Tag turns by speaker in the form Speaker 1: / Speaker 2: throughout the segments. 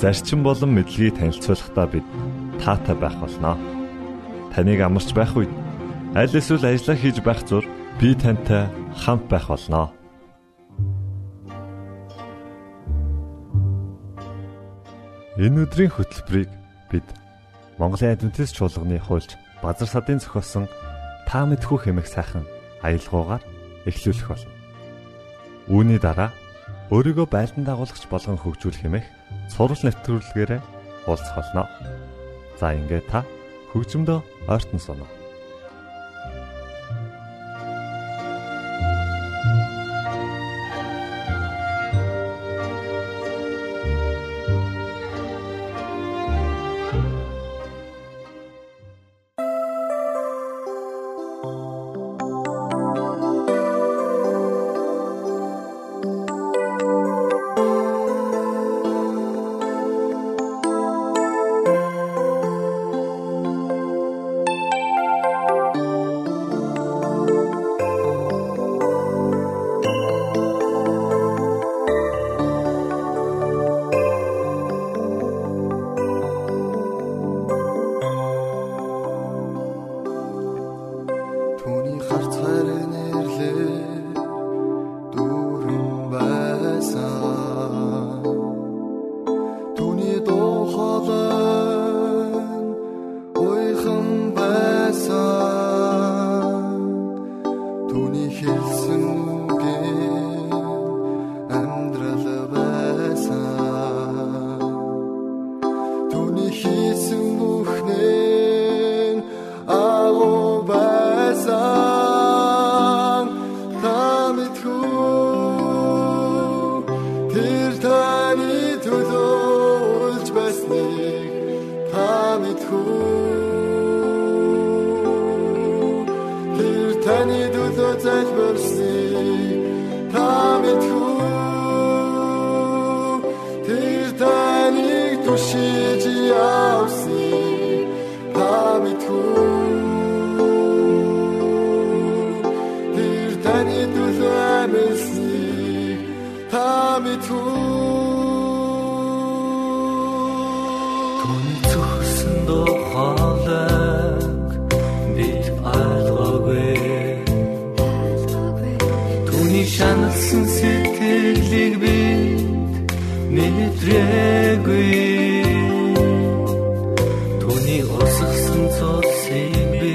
Speaker 1: зарчим болон мэдлэгийг танилцуулахдаа бид таатай байх болноо. Таныг амарч байх үед аль эсвэл ажиллаа хийж байх зур би тантай хамт байх болноо. Энэ өдрийн хөтөлбөрийг бид Монголын адвентист чуулганы хуульч Базар садын зохиосон та мэдхүү хэмэх сайхан аялгаугаар эхлүүлэх болно. Үүний дараа өөрийгөө байлдан дагуулагч болгон хөгжүүлэх хэмээх сурал нэвтрүүлгээрээ уулзах болно. За ингээд та хөгжмөдөө ойртон соно.
Speaker 2: 途 ирээгүй Төний усгсан
Speaker 1: цолсыг би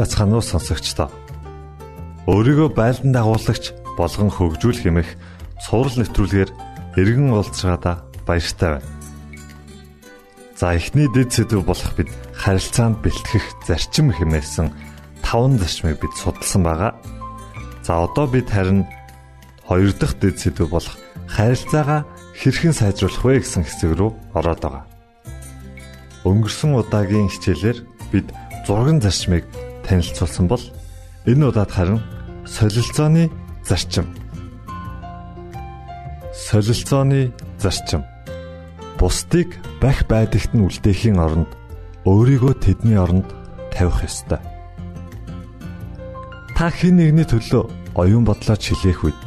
Speaker 1: байцгаана уу сонсогчдоо. Өөрийгөө байлдан дагуулагч болгон хөгжүүл хэмэх цуврал нэвтрүүлгээр эргэн уулзгаадаа баяртай байна. За эхний дэд сэдв болох бид харилцаанд бэлтгэх зарчим хэмээсэн таван зарчмыг бид судалсан байгаа. За одоо бид харин хоёр дахь дэд сэдв болох харилцаагаа хэрхэн сайжруулах вэ гэсэн хэсэг рүү ороод байгаа. Өнгөрсөн удаагийн хичээлээр бид зурган зарчмыг танилцуулсан бол энэ удаад харин солилцооны зарчим. Солилцооны зарчим. Бусдыг бах байдагт нь үлдээхийн оронд өөрийгөө тэдний оронд тавих ёстой. Та хэн нэгний төлөө оюун бодлоо чилээх үед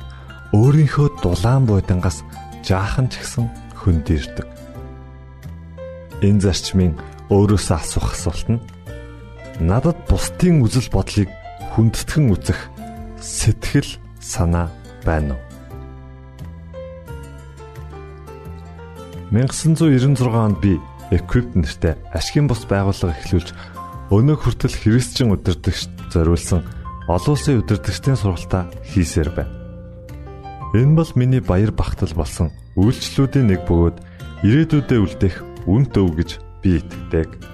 Speaker 1: өөрийнхөө дулаан будангаас жаахан ч гэсэн хөндөрдөг. Энэ зарчмын өөрөөсөө асуух асуулт нь надад бусдын үзэл бодлыг хүндэтгэн үзэх сэтгэл санаа байна уу? 1996 онд би Equip нэртэй ашигын бус байгууллага эхлүүлж өнөө хүртэл христчин удирдагч зориулсан олон улсын удирдагчдын сургалтаа хийсээр байна. Энэ бол миний баяр багтал болсон үйлчлүүдийн нэг бөгөөд ирээдүйдээ үлдэх үн төв гэж би итгэдэг.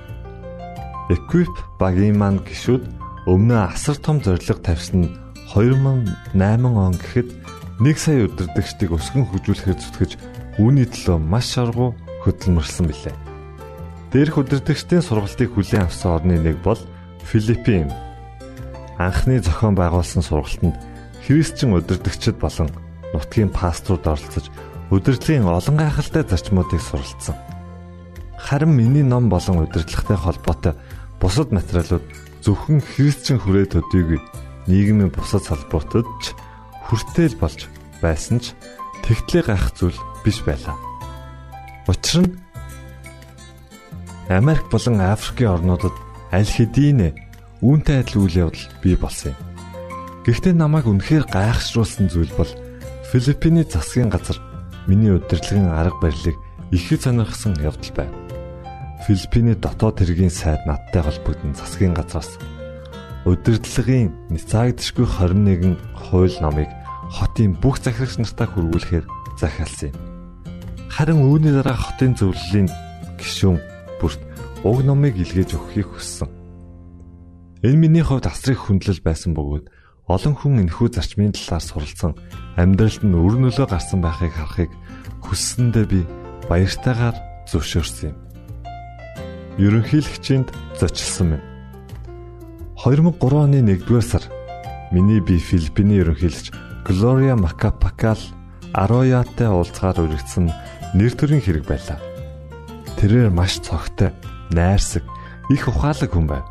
Speaker 1: Equip багийн маань гişүүд өмнө асар том зорилго тавьсан 2008 он гэхэд 1 сая удирдагчдыг өсгөн хөгжүүлэхээр зүтгэж үүний төлөө маш шаргуу хөдөлмөрлсөн билээ. Дээрх удирдагчдын сургалтыг хүлээн авсан орны нэг бол Филиппин. Анхны зохион байгуулсан сургалтанд христчин удирдагчид болон нутгийн пасторууд оролцож удирдлагын олон гайхалтай зарчмуудыг суралцсан. Харин миний ном болон удирдлагатай холбоотой бусад материалууд зөвхөн христчин хүрээ төдийгүй нийгмийн бусад салбартад ч хүртэл болж байсан ч тэгтлээ гайх зүйл биш байлаа. Учир нь Америк болон Африкийн орнуудад аль хэдийн үүнтэй адил үйл явдал бий болсон юм. Гэхдээ намайг үнэхээр гайхшруулсан зүйл бол Филиппиний засгийн газар миний удирдлагын арга барилыг ихэд сонирхсан явдал байв. Филиппиний дотоод хэргийн сайд надтай холбогдсон засгийн газраас удирдлагын нцаагдшгүй 21 хууль номыг хотын бүх захирагч нартаа хүргүүлэхээр захиалсан юм. Харин үүний дараа хотын зөвлөлийн гишүүн бүрт уг номыг илгээж өгөхийг хүссэн. Энэ миний хувьд асрыг хүндлэл байсан бөгөөд олон хүн энэхүү зарчмын талаар суралцсан амьдралд нь өр нөлөө гарсан байхыг харахыг хүссэндээ би баяртайгаар зөвшөөрсөн юм ерөнхийлөгчинд зочилсон юм. 2003 оны 1-р сар миний би Филиппиний ерөнхийлөгч Глория Макапакал Арояатай уулзгаар үргэлжсэн нэр төрийн хэрэг байлаа. Тэрээр маш цогтой, найрсаг, их ухаалаг хүн байв.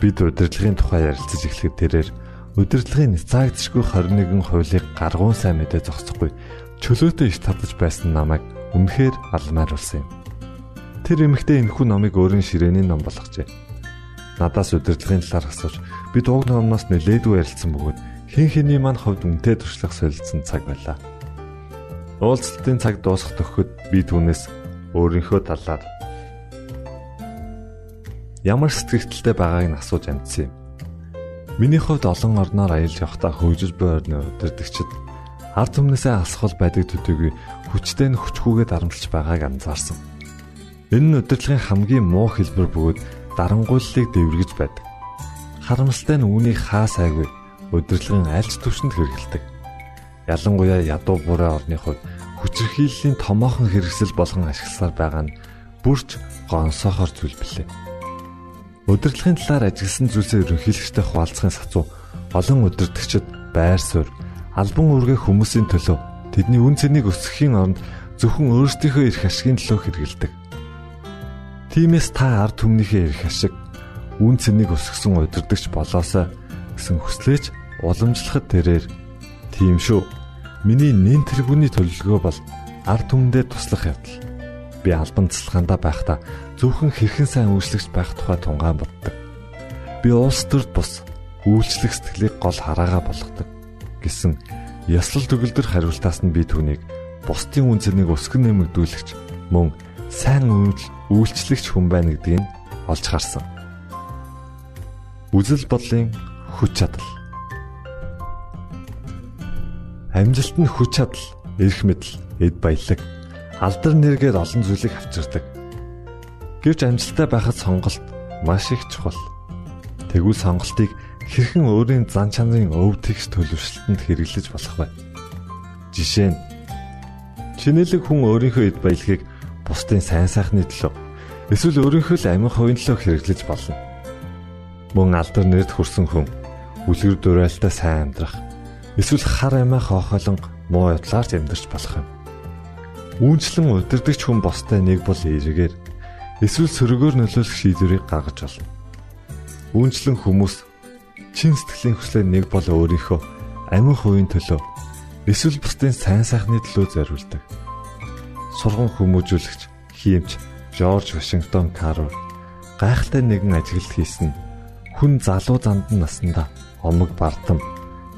Speaker 1: Бид удирдлагын тухай ярилцаж эхлэхэд тэрээр удирдлагын цаагцшгүй 21 хуулийг гаргуун сайн мэдээ зогсохгүй чөлөөтэй иш татаж байсан намайг үнэхээр алмааруулсан юм. Тэр эмэгтэй энэхүү номыг өөрийн ширээний ном болгожээ. Надаас удирдлагын талаар асууж бид уг номноос нэлээдгүй ярилцсан бөгөөд хэн хэний маань хувьд үнтэй туршлах солилцсон цаг байлаа. Уулзалтын цаг дуусах төгсөд би түүнээс өөрийнхөө талаар ямар сэтгэлдэлтэй байгааг нь асууж амжсан юм. Миний хувьд олон орноор аялж явахдаа хөгжиж буй орны удирдагчид ард түмнээсээ алсгал байдаг төдийгүй хүчтэй нь хүчгүйгээ дарамтлж байгааг анзаарсан. Энэ нь удирдлагын хамгийн муу хэлбэр бөгөөд дарангуйллыг дэвэргэж байдаг. Харамсалтай нь үүнийг хаа сайгүй удирдлагын альч төвшөнд хэрэгэлдэг. Ялангуяа ядуу бүрээ орны хувьд хүчирхийллийн томоохон хэрэгсэл болгон ашигласаар байгаа нь бүрч гонсоохор зүйл билээ. Удирдлагын талаар ажигласан зүйлсээ ерөнхийлөгчтэй хуваалцахын сацуу олон удирдагчид байр суурь албан үүргээ хүмүүсийн төлөө тэдний үн цэнийг өсгөхийн оронд зөвхөн өөрсдийнхөө эрх ашигын төлөө хэрэгэлдэг. Тиймээс та ард түмнийхээ эрх ашиг үн цэнийг өсгсөн удирдахч болоосаа гэсэн хүслээч уламжлахад тэрээр тийм шүү. Миний нэн тэргүүний төлөвлөгөө бол ард түмэндээ туслах явдал. Би албан цэцлэгаандаа байхдаа зөвхөн хэрхэн сайн үйлчлэгч байх тухай тунгаан боддог. Би улс төрд бус үйлчлэх сэтгэлийг гол хараагаа болгодог гэсэн ёслол төгөлдөр хариултаас нь би түүнийг бусдын үн цэнийг өсгөн нэмэгдүүлэгч мөн сайн үйлчлэгч хүн байна гэдгийг олж харсан. Үзэл бодлын хүч чадал. Амжилт нь хүч чадал, эрх мэдэл, эд баялаг, алдар нэргээр олон зүйлийг авчирдаг. Гэвч амжилттай байхад сонголт маш их чухал. Тэгвэл сонголтыг хэрхэн өөрийн зан чанарын өв тэгш төлөвшлөлтөнд хэрэглэж болох вэ? Жишээ нь чинэлэг хүн өөрийнхөө эд баялагийг бусдын сайн сайхны төлөө эсвэл өөрийнхөө л амин хувийн төлөө хэрэглэж болно. Мөн алдар нэрд хүрсэн хүн үлгэр дуурайлтаа сайн амьдрах эсвэл хар амиа хоохолон муу явдлаар амьдарч болох юм. Үүнчлэн удирдахч хүн бостой нэг бол эргээр эсвэл сөргөөр нөлөөлөх шийдвэрийг гаргаж болно. Үүнчлэн хүмүүс чин сэтгэлийн хүслээр нэг бол өөрийнхөө амин хувийн төлөө эсвэл бусдын сайн сайхны төлөө зориулдаг. Сурган хүмүүжүүлэгч хиймч Жорж Вашингтон Карл гайхалтай нэгэн ажиглалт хийсэн хүн залуу зандан наснда омог бардам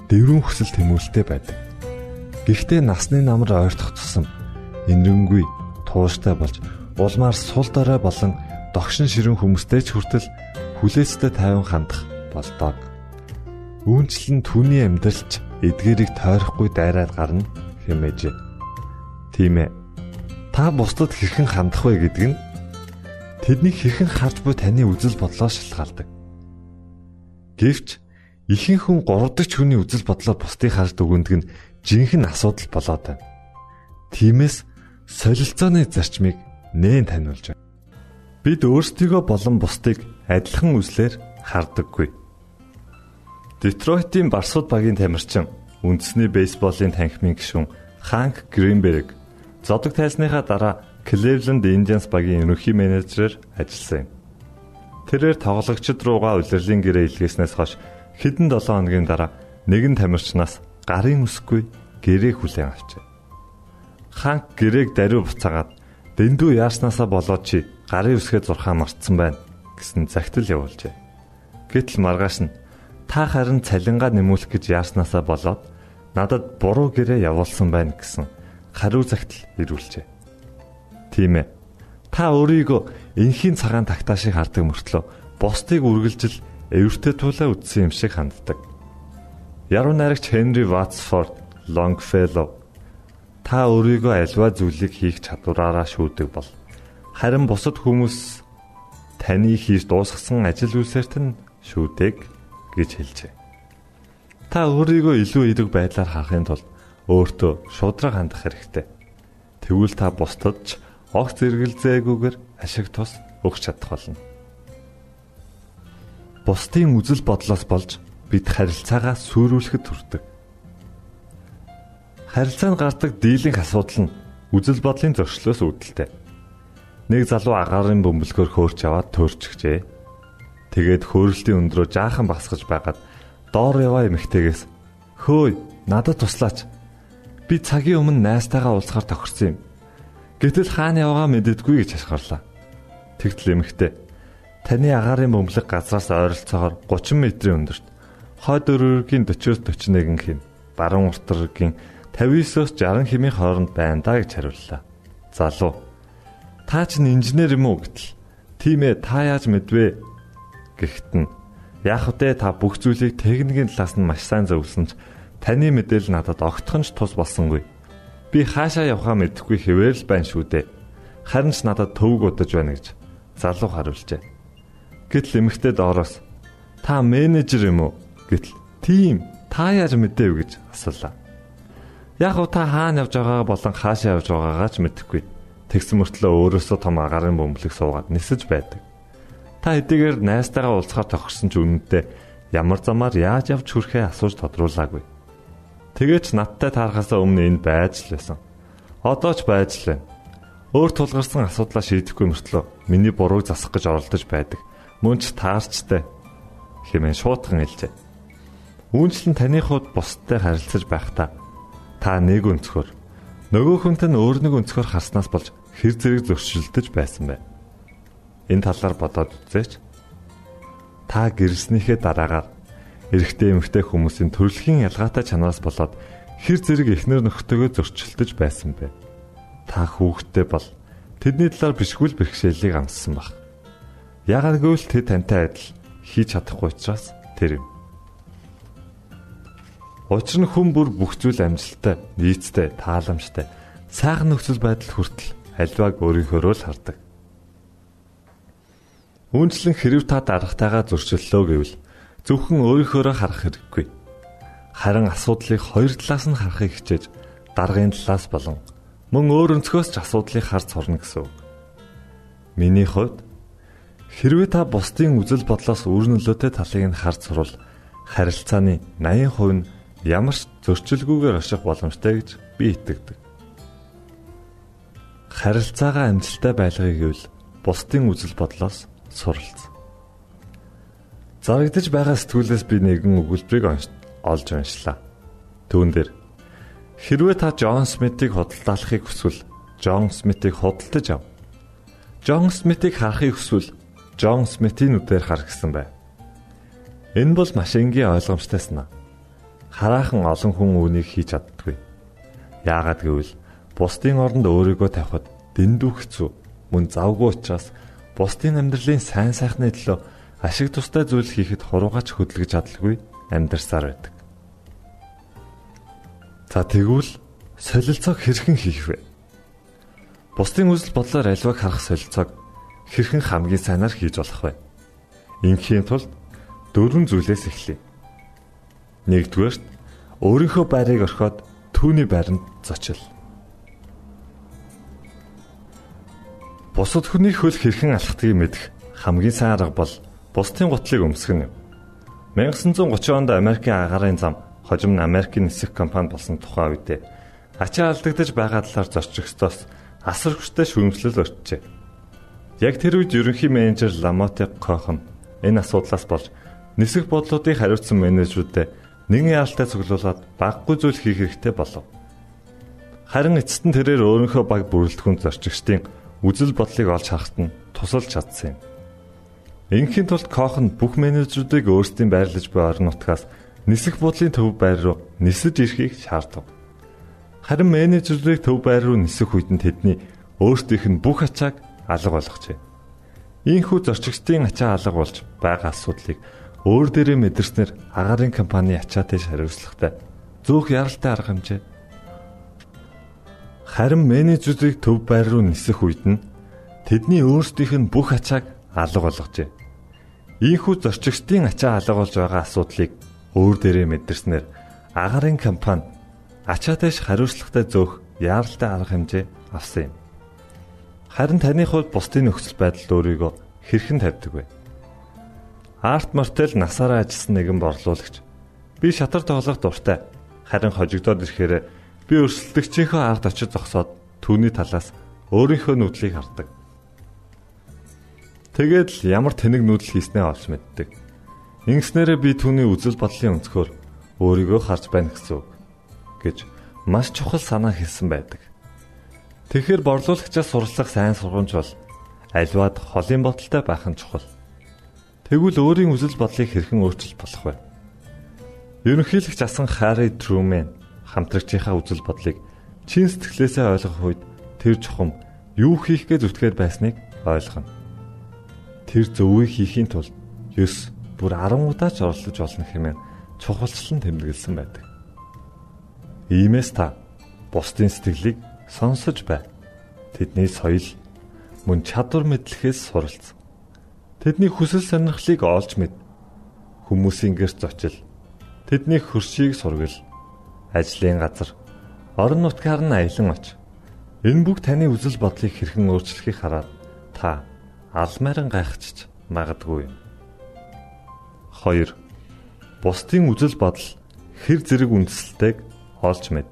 Speaker 1: дэврэн хүсэл тэмүүлэлтэй байдаг. Гэхдээ насны намар ойртох тусам энэрэнгүй тууштай болж улмаар сул дорой болон догшин ширүүн хүмүүстэй ч хүртэл хүлээцтэй тайван хандах болдог. Үүнчлэн түүний амьдралч эдгэрийг тойрохгүй дайраад гарна хэмээжээ. Тийм ээ. Та бусдад хэрхэн хандах вэ гэдэг нь тэднийг хэрхэн харж буй таны үзэл бодлоо шалтгаалдаг. Гэвч ихэнх хүн 3 дахь хүний үзэл бодлоо бусдыг харж дүгнэдэг нь жинхэнэ асуудал болоод байна. Тиймээс солилцооны зарчмыг нээн таниулж байна. Бид өөрсдийгөө болон бусдыг адилхан үзлээр хардаггүй. Детройтын Барсууд багийн тамирчин үндэсний бейсболын танхимын гишүүн Ханк Гринберг зодог тайлсныхаа дараа Cleveland Indians багийн ерөнхий менежерээр ажилласан юм. Тэрээр тоглогчид руугаа улирлын гэрээ илгээснээс хойш хэдэн 7 хоногийн дараа нэгэн тамирчнаас гарын үсгүй гэрээ хүлээн авчээ. Ханк гэрээг даруй буцаагаад дэндүү яарснаасаа болоод чи гарын үсгээ зурхаа мартсан байна гэсэн загтал явуулжээ. Гэтэл маргааш нь Та харин цалингаа нэмүүлэх гэж яаснасаа болоод надад буруу гэрээ явуулсан байна гэсэн хариу загтал ирүүлжээ. Тийм ээ. Та өөрийгөө энхийн цагаан тагтаашийг хардаг мөртлөө бусдыг үргэлжил эвэртэй тулаа үтсэн юм шиг ханддаг. Яруу найрагч Хенри Ватсфорд Лонгфеллоу та өөрийгөө альва зүйлийг хийх чадвараараа шүүдэг бол харин бусад хүмүүс таны хийж дуусгасан ажил үйлсээрт нь шүүдэг гэж хэлжээ. Та өөрийгөө илүү эерэг байдлаар харахын тулд өөртөө шудраг хандах хэрэгтэй. Тэгвэл та бусдад ч огт зэрэгэлзээгүйгээр ашиг тус өгч чадах болно. Бусдын үзэл бодлоос болж бид харилцаагаа сүрүүлэхэд хүрдэг. Харилцаанд гардаг дийлэнх асуудал нь үзэл бодлын зөрчлөөс үүдэлтэй. Нэг залуу агаарын бөмбөлгөөр хөөрч аваад төөрчихжээ. Тэгээд хөөрөлтийн өндрөө жаахан басгаж байгаад доор яваа эмэгтэйгээс хөөй надад туслаач. Би цагийн өмнө найстайгаа уулзахаар тохирсон юм. Гэтэл хаана яваагаа мэддэггүй гэж хашгирлаа. Тэгтэл эмэгтэй таны агаарын бөмбөлөг газраас ойролцоогоор 30 м-ийн өндөрт хойд өрөөргийн 40-оос 41 хэм, баруун уртаргийн 59-оос 60 хэмийн хооронд байна да гэж хариуллаа. Залуу. Та ч инженер юм уу гэтэл. Тийм ээ, та яаж мэдвэ? Гэхдээ нь яах вэ та бүх зүйлийг техникийн талаас нь маш сайн зөвлөсөн ч таны мэдээлэл надад огтхон ч тус болсонгүй. Би хаашаа явхаа мэдэхгүй хэвээр л байна шүү дээ. Харин ч надад төвөг удаж байна гэж залуу хариулжээ. Гэтэл эмэгтэй доороос та менежер юм уу? Гэтэл тийм та яаж мэдээв гэж асуулаа. Яг уу та хаана явж байгаагаа болон хаашаа явж байгаагаа ч мэдэхгүй. Тэгсэн мөртлөө өөрөөсөө том агарын бөмбөлөг суугаад нисэж байдаг. Та хэдийгээр найстайгаа уулзахаар тохирсон ч үнэндээ ямар замаар яаж явж хүрэхээ асууж тодруулаагүй. Тэгээч надтай таарахаас өмнө энэ байж л байсан. Одоо ч байж л байна. Өөр тулгарсан асуудлаа шийдэхгүй мөртлөө миний бурууг засах гэж оролдож байдаг. Мөн ч таарчтай хэмээн шуутхан хэлжээ. Үүнчлэн таны хувьд бусдтай харилцаж байхдаа та нэг өнцгөр нөгөө хүнтэй нь өөр нэг өнцгөр харснаас болж хэр зэрэг зөрчилдөж байсан бэ? энэ талаар бодоод үзээч. Та гэрснийхээ дараагаар эрэгтэй эмэгтэй хүмүүсийн төрөлхийн ялгаатай чанараас болоод хэр зэрэг эхнэр нөхдөөгөө зөрчилдөж байсан бэ? Та хүүхдтэй бол тэдний талаар бишгүүл бэрхшээлийг амссан баг. Яагааргүй л тэд тантай адил хийж чадахгүй учраас тэр юм. Учир нь хүн бүр бүх зүйл амжилттай, нийцтэй, тааламжтай, сайхан нөхцөл байдал хүртэл альвааг өөрийнхөөрөө л хардаг. Үүнчлэн хэрв та дарагтайгаа зөрчиллөө гэвэл зөвхөн өөрийнхөөрөө харах хэрэггүй. Харин асуудлыг хоёр талаас нь харахыг хичээж даргын талаас болон мөн өөр өнцгөөс ч асуудлыг харж сурна гэсэн үг. Миний хувьд хэрвээ та бусдын үзэл бодлоос үр нөлөөтэй талыг нь харж сурвал харилцааны 80% нь ямар ч зөрчилгүйгээр очих боломжтой гэж би итгэдэг. Харилцаагаа амжилттай байлгахыг гэвэл бусдын үзэл бодлоос суралц. Зарагдаж байгаа сэтгүүлээс би нэгэн өгүүлбэрийг олж уншлаа. Түүн дээр хэрвээ та Джон Смитийг худалдаалахыг хүсвэл Джон Смитийг худалдаж ав. Джон Смитийг харахыг хүсвэл Джон Смитийн нүдээр хар гэсэн бай. Энэ бол маш энгийн ойлгомжтой санаа. Хараахан олон хүн үүнийг хийж чаддгүй. Яагаад гэвэл бусдын оронд өөрийгөө тавихад дэндүү хэцүү мөн завгүй учраас бусдын амьдралын сайн сайхны төлөө ашиг тустай зүйл хийхэд хуруугаач хөдөлгөж чадалгүй амьдарсаар байдаг. За тэгвэл солилцоог хэрхэн хийх вэ? Бусдын үзэл бодлоор альваг харах солилцоог хэрхэн хамгийн сайнаар хийж болох вэ? Инхийн тулд дөрвөн зүйлээс эхлэе. Нэгдүгээрт өөрийнхөө байрыг орхиод түүний байранд зочил. Бусад хүний хөл хэрхэн алхтгийг мэдэх хамгийн сайн арга бол бусдын гутлыг өмсгөн юм. 1930 онд Америкийн агаарын зам хожим нь Америкийн нисэх компани болсон тухай үедээ ачаа алдагдаж байгаа талаар зорчигчдоос асар хүчтэй шүүмжлэл өртжээ. Яг тэр үед ерөнхий менежер Ламоте Кохон энэ асуудлаас болж нисэх бодлуудыг хариуцсан менежерүүдэд нэгэн яалтаа цуглуулад баггүй зүйл хийх хэрэгтэй болов. Харин эцэст нь тэрээр өөрийнхөө баг бүрэлдэхүүн зорчигчдын үзэл бодлыг олж харахад нь тусалж чадсан юм. Инхийн тулд Кох нь бүх менежерүүдийг өөрсдийн байрлаж буй орон нутгаас нисэх буудлын төв байр руу нисэж ирэхийг шаардав. Харин менежерүүдийг төв байр руу нисэх үед нь тэдний өөрсдийнх нь бүх ачааг алга болгожээ. Ийхүү зорчигчдын ачаа алга болж байгаа асуудлыг өөр дээрээ мэдэрснээр агаарын компани ачаатай хариуцлагатай зөөх яралтай арга хэмжээ Харин менежерийг төв байр руу нисэх үед нь тэдний өөрсдийнх нь бүх ачааг алга болгожээ. Ийхүү зорчигчдын ачаа алга болж байгаа асуудлыг өөр дээрээ мэдэрснээр агарын компани ачаатай хариуцлагатай зөөх яаралтай арга хэмжээ авсан юм. Харин таны хувьд бусдын нөхцөл байдалд өөрийгөө хэрхэн тавьдаг вэ? Арт Мартел насаараа ажилласан нэгэн борлуулагч. Би шатар тоглох дуртай. Харин хожигдоод ирэхээр Би өрсөлдөгчийнхөө ард очиж зогсоод түүний талаас өөрийнхөө нүдлийг хардаг. Тэгээд л ямар тэнэг нүүдэл хийснээ олж мэддэг. Ингэснээрээ би түүний үзэл бодлын өнцгөр өөрийгөө харж байна гэсэн үг гэж маш чухал санаа хэлсэн байдаг. Тэгэхээр борлуулагчаас сурлах сайн сургамж бол альваад холын боталтай байх нь чухал. Тэгвэл өөрийн үзэл бодлыг хэрхэн өөрчилж болох вэ? Ерөнхийлөгч асан Харри Трумэн хамтрагчийнхаа үзэл бодлыг чин сэтгэлээсээ ойлгох үед тэр чухам юу хийх гэж зүтгээр байсныг ойлгоно. Тэр зөвийг хийхийн тулд 9 бүр 10 удаач оролцож болно хэмээн чухалчлан тэмдэглэсэн байдаг. Иймээс та бусдын сэтгэлийг сонсож бай. Тэдний соёл мөн чадвар мэдлэхээс суралц. Тэдний хүсэл сонирхлыг олж мэд. Хүмүүсийн гэрч зочил. Тэдний хөршийг сургал ажлын газар, орон нутгаар нь аялан оч. Энэ бүх таны үзэл бодлыг хэрхэн өөрчлөхийг хараад та алмайран гайхчих магадгүй юм. 2. Бусдын үзэл бодол хэр зэрэг үндэслэлтэйг олж мэд.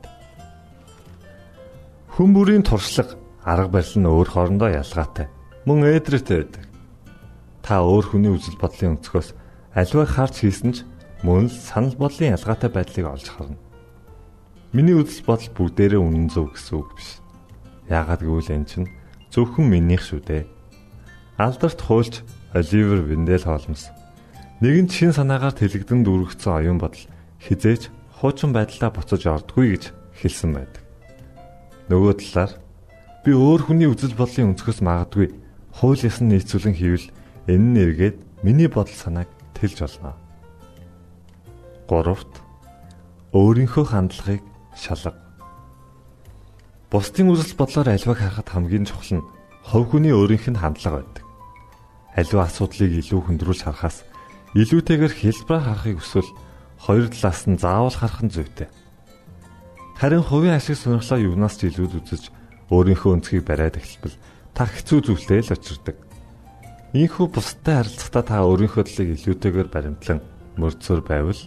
Speaker 1: Хүн бүрийн туршлага, арга барил нь өөр хоорондоо ялгаатай. Мөн ээдрээтэй байдаг. Та өөр хүний үзэл бодлын өнцгөөс аливаа харж хийсэн ч мөн л санал бодлын ялгаатай байдлыг олж харна. Миний үзэл бодол бүгдээрээ үнэн зөв гэсэн үг биш. Яагаад гэвэл эн чинь зөвхөн минийх шүү дээ. Алдарт хуульч Оливер Виндел Холмс нэгэн шин санаагаар тэлэгдэн дүүргсэн оюун бодол хизээч хуучин байдлаа буцаж ордгүй гэж хэлсэн байдаг. Нөгөө талаар би өөр хүний үзэл бодлын өнцгөөс магадгүй хууль ёсны нийцүүлэн хийвэл энэ нь эргээд миний бодол санааг хэлж болно. 3-т өөрийнхөө хандлагыг шалга. Бусдын үзэл бодлоор альваг харахад хамгийн чухал нь хувь хүний өөрийнх нь хандлага байдаг. Аливаа асуудлыг илүү хөндрүүлж харахаас илүүтэйгээр хэлбэр харахыг хүсвэл хоёр талаас нь заавал харах нь зүйтэй. Харин хувийн ашиг сонирхлоо юунаас ч илүүд үзэж өөрийнхөө өнцгийг бариад эхэлбэл та хэцүү зүйлтэй л очирдаг. Ийхүү бусдад харилцахдаа та өөрийнхөө талыг илүүтэйгээр баримтлан мөрдсөөр байвал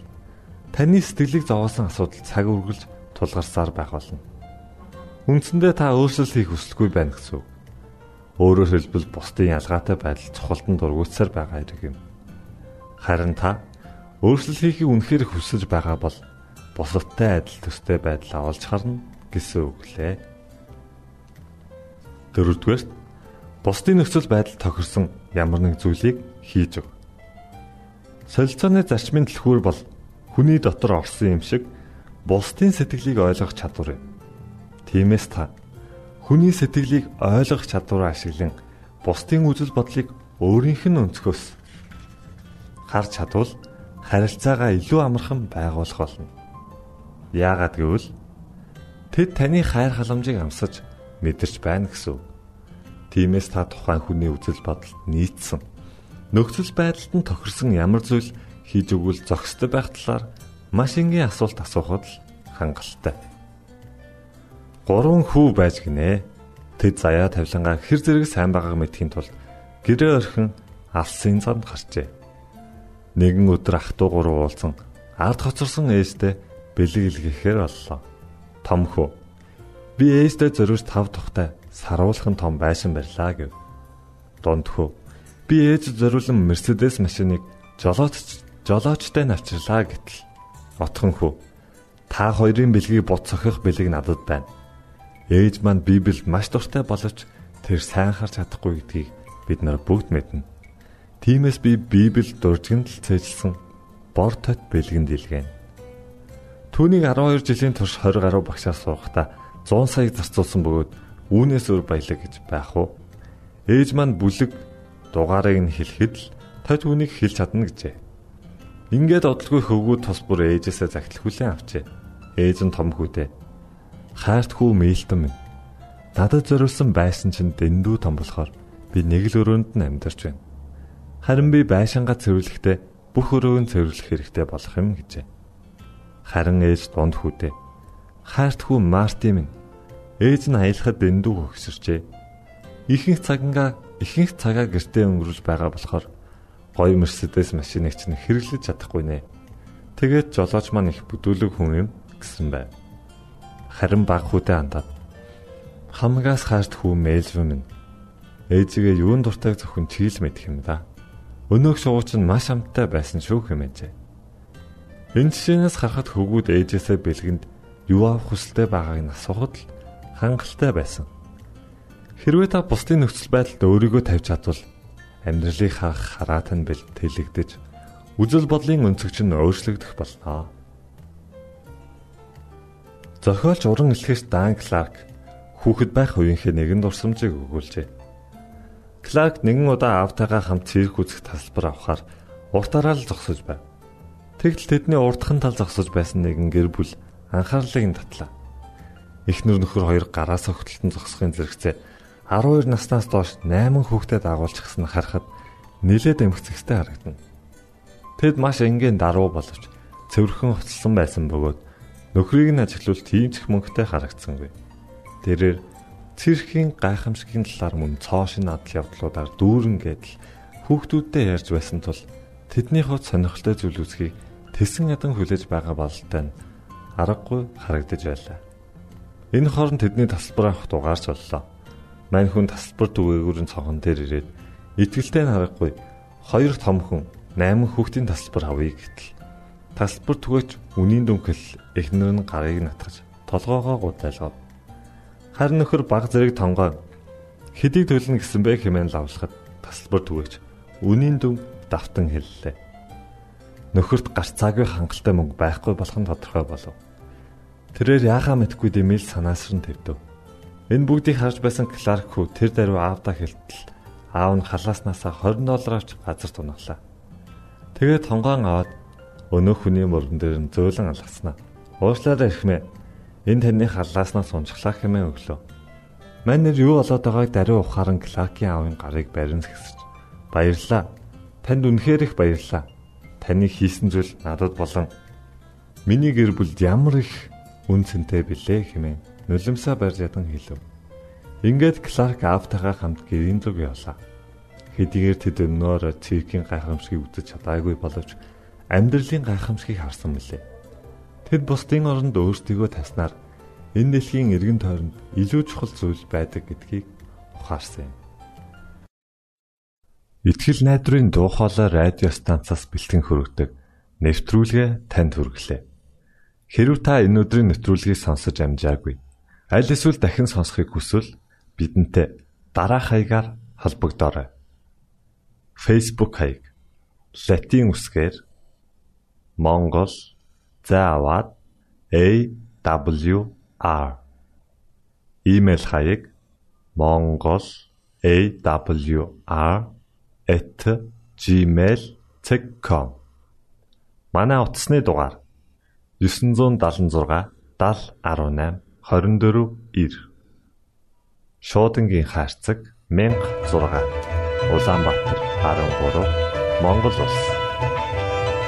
Speaker 1: таны сэтгэлийг зовоосон асуудал цаг үргэлж тулгарсаар байх болно. Үндсэндээ та өөрчлөлт хийх хүсэлгүй байна гэсэн үг. Өөрөөр хэлбэл бусдын ялгаатай байдал цохолтон дургуутсаар байгаа хэрэг юм. Харин та өөрчлөлт хийхийг үнэхээр хүсэж байгаа бол бусадтай адил төстэй байдлаа олж харна гэсэн үг лээ. Дөрөвдүгээр бусдын нөхцөл байдал тохирсон ямар нэг зүйлийг хийж өг. Солилцооны зарчмын түлхүүр бол хүний дотор орсон юм шиг бусдын сэтгэлийг ойлгох чадвар юм. Тиймээс та хүний сэтгэлийг ойлгох чадвараа ашиглан бусдын үзэл бодлыг өөрийнх нь өнцгөөс харж чадвал харилцаагаа илүү амархан байгуулах болно. Яагаад гэвэл тэд таны хайр халамжийг амсаж мэдэрч байна гэсэн үг. Тиймээс та тухайн хүний үзэл бодолд нийцсэн нөхцөл байдалд нь тохирсон ямар зүйл хийж өгвөл зохистой байх талаар маш энгийн асуулт асуухад л хангалттай. Гурван хүү байж гинэ. Тэд заяа тавилангаа хэр зэрэг сайн байгааг мэдхийн тулд гэрээ орхин алсын занд гарчээ. Нэгэн өдөр ах トゥ гурав уулзсан ард хоцорсон ээжтэй бэлэг илгээхээр боллоо. Том хүү. Би ээжтэй зөрүүж тав тухтай саруулхан том байшин барьлаа гэв. Дунд хүү. Би ээж зориулсан Мерседес машиныг жолооч жолоочтой навчрлаа гэтэл. Отхон хүү. Та хоёрын бэлгийг бут цохих бэлэг надад байна. Ээж маань Библиэд маш дуртай боловч тэр сайн харж чадахгүй гэдгийг бид нар бүгд мэднэ. Тиймээс би Библиэд дуржинд л цээжилсэн бор тот бэлгэнд илгээнэ. Түүнийг 12 жилийн турш 20 гаруй багшаар суугахдаа 100 сая зарцуулсан бөгөөд үүнээс өөр баялаг гэж байх уу? Ээж маань бүлэг дугаарыг нь хэлэхэд л той түүнийг хэлж чадна гэжээ. Ингээд одолгүй хөвгүүд тус бүр ээжээсээ загтал хүлээн авчээ. Ээж нь том хүүдээ. Хаарт хүү мээлтэн минь. Надад зориулсан байсан чинь дэндүү том болохоор би нэг л өрөөнд нь амьдарч байна. Харин би байшингаа цэвэрлэхдээ бүх өрөөг нь цэвэрлэх хэрэгтэй болох юм гэжээ. Харин ээж дунд хүүдээ. Хаарт хүү Марти минь. Ээж нь аялахад дэндүү хөгсөрчээ. Ихэнх цагангаа ихэнх цагаа гэртээ өнгөрүүлж байгаа болохоор гоё Мерседес машиныг чинь хэрэглэж чадахгүй нэ. Тэгээд жолооч маань их бүдүүлэг хүн юм гэсэн байв. Харин баг хүүдээ хандаад хамгаас хаарт хүү мэлв минь. Ээжигээ юун дуртайг зөвхөн чийл мэдэх юм да. Өнөөх шууч нь маш амттай байсан шүү хэмээжээ. Энэ жишээнээс харахад хөвгүүд ээжээсээ бэлгэнд юу авах хүсэлтэй байгааг нь асуухад л хангалттай байсан. Хэрвээ та бусдын нөхцөл байдалд өөрийгөө тавьж чадвал амьдралыг хаах хараат нь бэлтгэлэгдэж үзэл бодлын өнцөг чинь өөрчлөгдөх болно. Зохиолч уран элхэгч Дан Кларк хүүхэд байх үеийнхээ нэгэн дурсамжийг өгүүлжээ. Кларк нэгэн удаа аавтайгаа хамт цирк үзэх тасалбар авахаар уртаараа л зогсож байв. Тэгтэл тэдний урдхан тал зогсож байсан нэгэн гэр бүл анхаарлыг нь татлаа. Эхнэр нөхөр хоёр гараас огтлон зогсохын зэрэгцээ 12 наснаас доош 8 хүүхдэд агуулчихсан харахад нилээд эмхцэгтэй харагдана. Тэд маш энгийн даруу боловч цэвэрхэн хоцлсон байсан бөгөөд нөхрийг нь ажиглуул тийм ч мөнгөтэй харагдсангүй. Тэрээр цэрхийн гайхамшигын талаар мөн цоо шин адал явдлуудаар дүүрэн гэдэл хүүхдүүдтэй ярьж байсан тул тэдний хувьд сонирхолтой зүйл үзхийг тэсэн ядан хүлээж байгаа бололтой нь аргагүй харагдаж байлаа. Энэ хооронд тэдний тасалбар авах дугаарч боллоо. Мань хүн тасалбар түгээгүүрэн цонхон дээр ирээд итгэлтэй нь харахгүй хоёр том хүн 8 хүүхдийн тасалбар авъя гэтэл тасалбар түгээч үнийн дүнхэл эхнэр нь гарыг натгаж толгоогоо гудайлгав Харин нөхөр баг зэрэг тонгоо хэдийг төлнө гэсэн бэ хэмээн лавлахад тасалбар түгэж үнийн дүн давтан хэллээ. Нөхөрт гарц цагийн хангалттай мөнгө байхгүй болох нь тодорхой болов. Тэрээр яахаа мэдгүй дэмэл санаасран твдэв. Энэ бүгдийг харж байсан Кларк хүү тэр даруй аавдаа хэлтэл аав нь халааснасаа 20 доллар авч газар тунаглаа. Тэгээд тонгоон аваад өнөөх хүний мөрөн дээр нь зөөлөн алгаснаа. Уушлаараа ирхмээ. Энэ таны халлааснаас унжглаа хэмээн өглөө. Мань нэр юу болоод байгааг даруй ухаан Клакийн аавын гарыг барин згсэж. Баярлаа. Танд үнэхээр их баярлаа. Таны хийсэн зүйл надад болон миний гэр бүлд ямар их үн цэнтэй билээ хэмээн нулимсаа барьж ядан хэлв. Ингээд Кларк аавтайгаа хамт гэрийн зүг явлаа. Хэдийгээр тэд өнөөр циркийн гайхамшигыг үзэж чадаагүй боловч амьдралын гайхамшигыг харсан мөлий. Тэд бусдын оронд өөрсдийгөө таснаар энэ дэлхийн эргэн тойронд илүү чухал зүйл байдаг гэдгийг ухаарсан юм. Итгэл найдрын дуу хоолой радио станцаас бэлтгэн хөрөгдөг нэвтрүүлгээ танд хүргэлээ. Хэрв та энэ өдрийн нэвтрүүлгийг сонсож амжаагүй аль эсвэл дахин сонсохыг хүсвэл бидэнтэй дараах хаягаар холбогдорой. Facebook хаяг: Латин үсгээр Монгол заавад AWR Имэйл хаяг: mongol.awr @gmail.com Манай утасны дугаар 976 7018 24 9 Шуудангийн хаяцаг 16 Улаанбаатар 13 Монгол улс